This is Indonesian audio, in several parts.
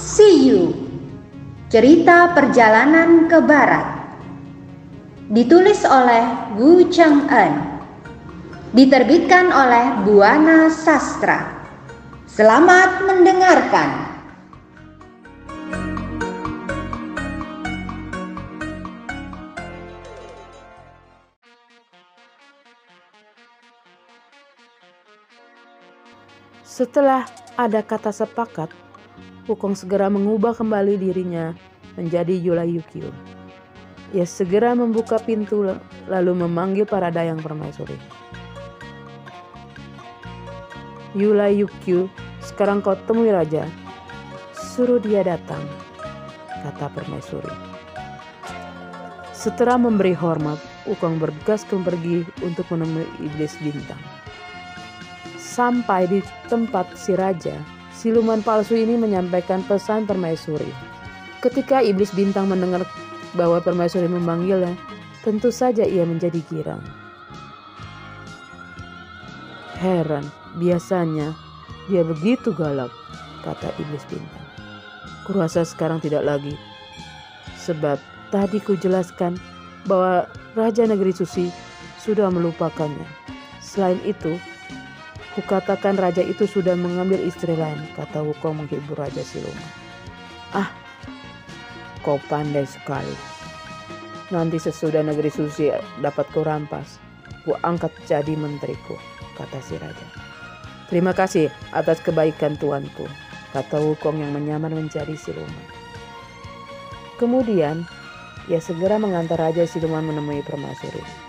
See You. Cerita Perjalanan ke Barat. Ditulis oleh Wu Cheng En Diterbitkan oleh Buana Sastra. Selamat mendengarkan. Setelah ada kata sepakat, Wukong segera mengubah kembali dirinya menjadi Yulayukyu. Ia segera membuka pintu lalu memanggil para dayang permaisuri. Yulayukyu, sekarang kau temui raja. Suruh dia datang, kata permaisuri. Setelah memberi hormat, Wukong bergegas pergi untuk menemui iblis bintang. Sampai di tempat si raja, siluman palsu ini menyampaikan pesan permaisuri. Ketika iblis bintang mendengar bahwa permaisuri memanggilnya, tentu saja ia menjadi girang. Heran, biasanya dia begitu galak, kata iblis bintang. Kurasa sekarang tidak lagi, sebab tadi ku jelaskan bahwa Raja Negeri Susi sudah melupakannya. Selain itu, Kukatakan raja itu sudah mengambil istri lain, kata Wukong menghibur Raja Siluman. Ah, kau pandai sekali. Nanti sesudah negeri susi dapat kau rampas, ku angkat jadi menteriku, kata si raja. Terima kasih atas kebaikan tuanku, kata Wukong yang menyamar menjadi siluman. Kemudian, ia segera mengantar Raja Siluman menemui permaisuri.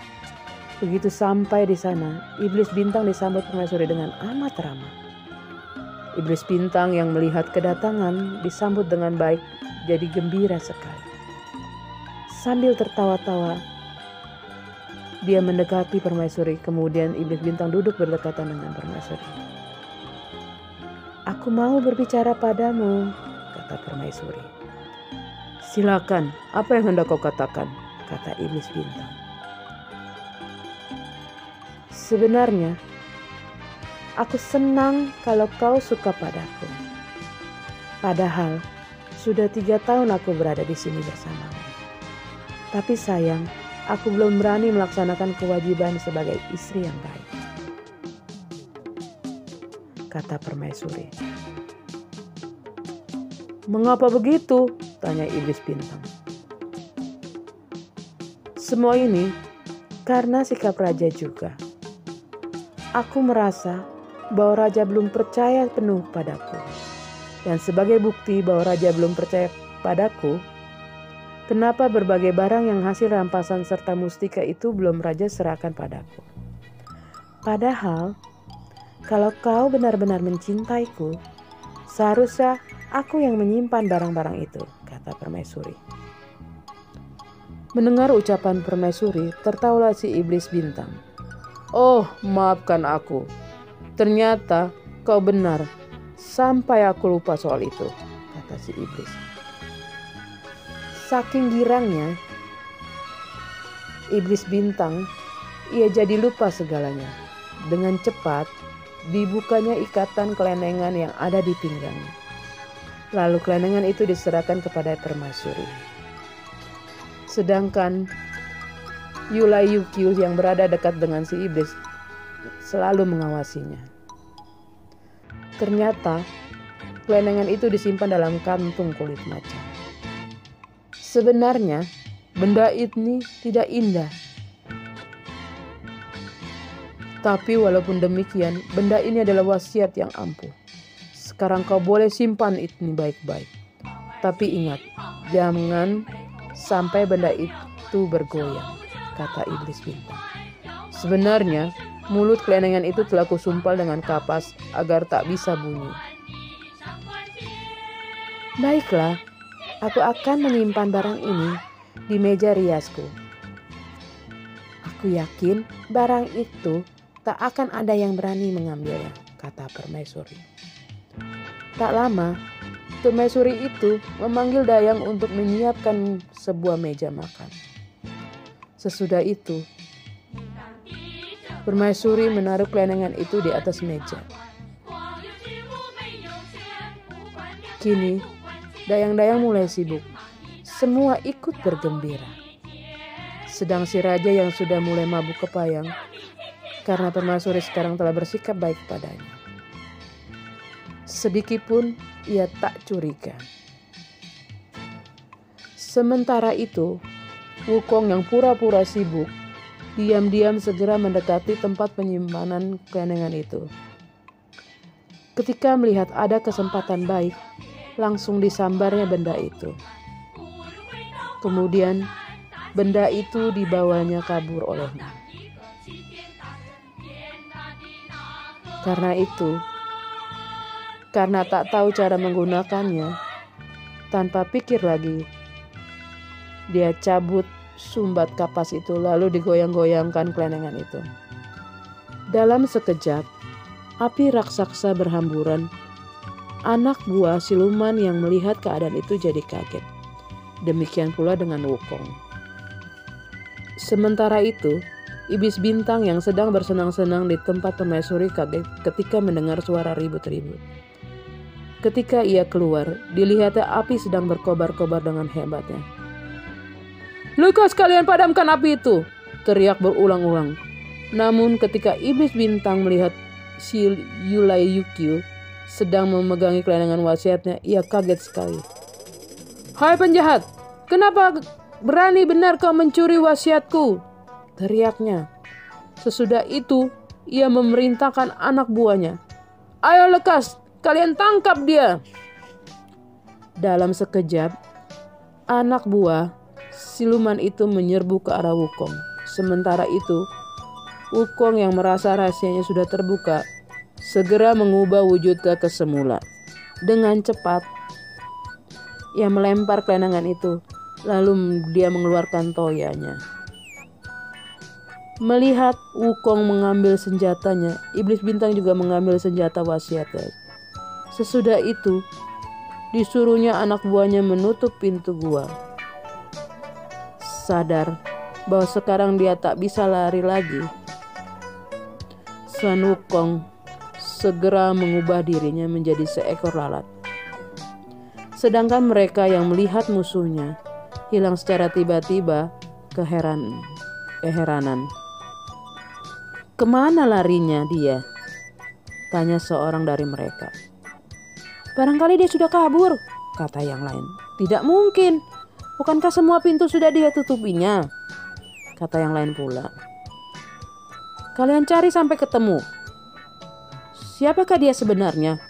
Begitu sampai di sana, iblis bintang disambut permaisuri dengan amat ramah. Iblis bintang yang melihat kedatangan disambut dengan baik jadi gembira sekali. Sambil tertawa-tawa, dia mendekati permaisuri, kemudian iblis bintang duduk berdekatan dengan permaisuri. Aku mau berbicara padamu, kata permaisuri. Silakan, apa yang hendak kau katakan, kata iblis bintang. Sebenarnya, aku senang kalau kau suka padaku. Padahal, sudah tiga tahun aku berada di sini bersamamu. Tapi sayang, aku belum berani melaksanakan kewajiban sebagai istri yang baik. Kata permaisuri. Mengapa begitu? Tanya iblis bintang. Semua ini karena sikap raja juga. Aku merasa bahwa raja belum percaya penuh padaku. Dan sebagai bukti bahwa raja belum percaya padaku, kenapa berbagai barang yang hasil rampasan serta mustika itu belum raja serahkan padaku? Padahal, kalau kau benar-benar mencintaiku, seharusnya aku yang menyimpan barang-barang itu, kata permaisuri. Mendengar ucapan permaisuri, tertawalah si iblis bintang. Oh, maafkan aku. Ternyata kau benar. Sampai aku lupa soal itu, kata si iblis. Saking girangnya, iblis bintang, ia jadi lupa segalanya. Dengan cepat, dibukanya ikatan kelenengan yang ada di pinggangnya. Lalu kelenengan itu diserahkan kepada permaisuri. Sedangkan Yulai Yukio yang berada dekat dengan si iblis selalu mengawasinya. Ternyata kelenengan itu disimpan dalam kantung kulit macan. Sebenarnya benda ini tidak indah. Tapi walaupun demikian, benda ini adalah wasiat yang ampuh. Sekarang kau boleh simpan ini baik-baik. Tapi ingat, jangan sampai benda itu bergoyang kata iblis bintang. Sebenarnya, mulut kelenengan itu telah kusumpal dengan kapas agar tak bisa bunyi. Baiklah, aku akan menyimpan barang ini di meja riasku. Aku yakin barang itu tak akan ada yang berani mengambilnya, kata permaisuri. Tak lama, permaisuri itu memanggil Dayang untuk menyiapkan sebuah meja makan. Sesudah itu, permaisuri menaruh kelenengan itu di atas meja. Kini, Dayang-dayang mulai sibuk. Semua ikut bergembira. Sedang si raja yang sudah mulai mabuk kepayang karena permaisuri sekarang telah bersikap baik padanya. Sedikit pun ia tak curiga. Sementara itu, Wukong yang pura-pura sibuk diam-diam segera mendekati tempat penyimpanan kelenengan itu. Ketika melihat ada kesempatan baik, langsung disambarnya benda itu. Kemudian benda itu dibawanya kabur olehnya. Karena itu, karena tak tahu cara menggunakannya, tanpa pikir lagi, dia cabut sumbat kapas itu lalu digoyang-goyangkan kelenengan itu. Dalam sekejap, api raksasa berhamburan. Anak buah siluman yang melihat keadaan itu jadi kaget. Demikian pula dengan Wukong. Sementara itu, iblis bintang yang sedang bersenang-senang di tempat permaisuri kaget ketika mendengar suara ribut-ribut. Ketika ia keluar, dilihatnya api sedang berkobar-kobar dengan hebatnya. Lukas kalian padamkan api itu, teriak berulang-ulang. Namun ketika iblis bintang melihat si Yulai Yukio sedang memegangi kelenangan wasiatnya, ia kaget sekali. Hai penjahat, kenapa berani benar kau mencuri wasiatku? Teriaknya. Sesudah itu, ia memerintahkan anak buahnya. Ayo lekas, kalian tangkap dia. Dalam sekejap, anak buah siluman itu menyerbu ke arah Wukong. Sementara itu, Wukong yang merasa rahasianya sudah terbuka, segera mengubah wujudnya ke semula. Dengan cepat, ia melempar kelenangan itu, lalu dia mengeluarkan toyanya. Melihat Wukong mengambil senjatanya, iblis bintang juga mengambil senjata wasiatnya. Sesudah itu, disuruhnya anak buahnya menutup pintu gua. Sadar bahwa sekarang dia tak bisa lari lagi. San Wukong segera mengubah dirinya menjadi seekor lalat. Sedangkan mereka yang melihat musuhnya hilang secara tiba-tiba keheran keheranan. Ke mana larinya dia? Tanya seorang dari mereka. Barangkali dia sudah kabur, kata yang lain. Tidak mungkin. Bukankah semua pintu sudah dia tutupinya? Kata yang lain pula. Kalian cari sampai ketemu. Siapakah dia sebenarnya?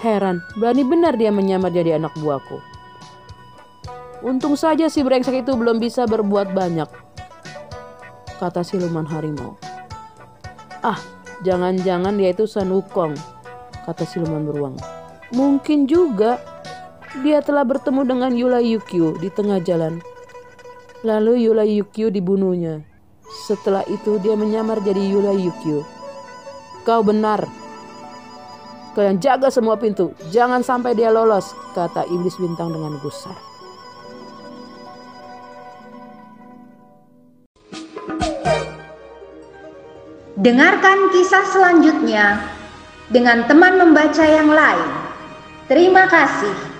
Heran, berani benar dia menyamar jadi anak buahku. Untung saja si brengsek itu belum bisa berbuat banyak, kata siluman harimau. Ah, jangan-jangan dia itu San Wukong, kata siluman beruang. Mungkin juga dia telah bertemu dengan Yula Yukio di tengah jalan. Lalu Yula Yukio dibunuhnya. Setelah itu dia menyamar jadi Yula Yukio. Kau benar, Kalian jaga semua pintu, jangan sampai dia lolos, kata iblis bintang dengan gusar. Dengarkan kisah selanjutnya dengan teman membaca yang lain. Terima kasih.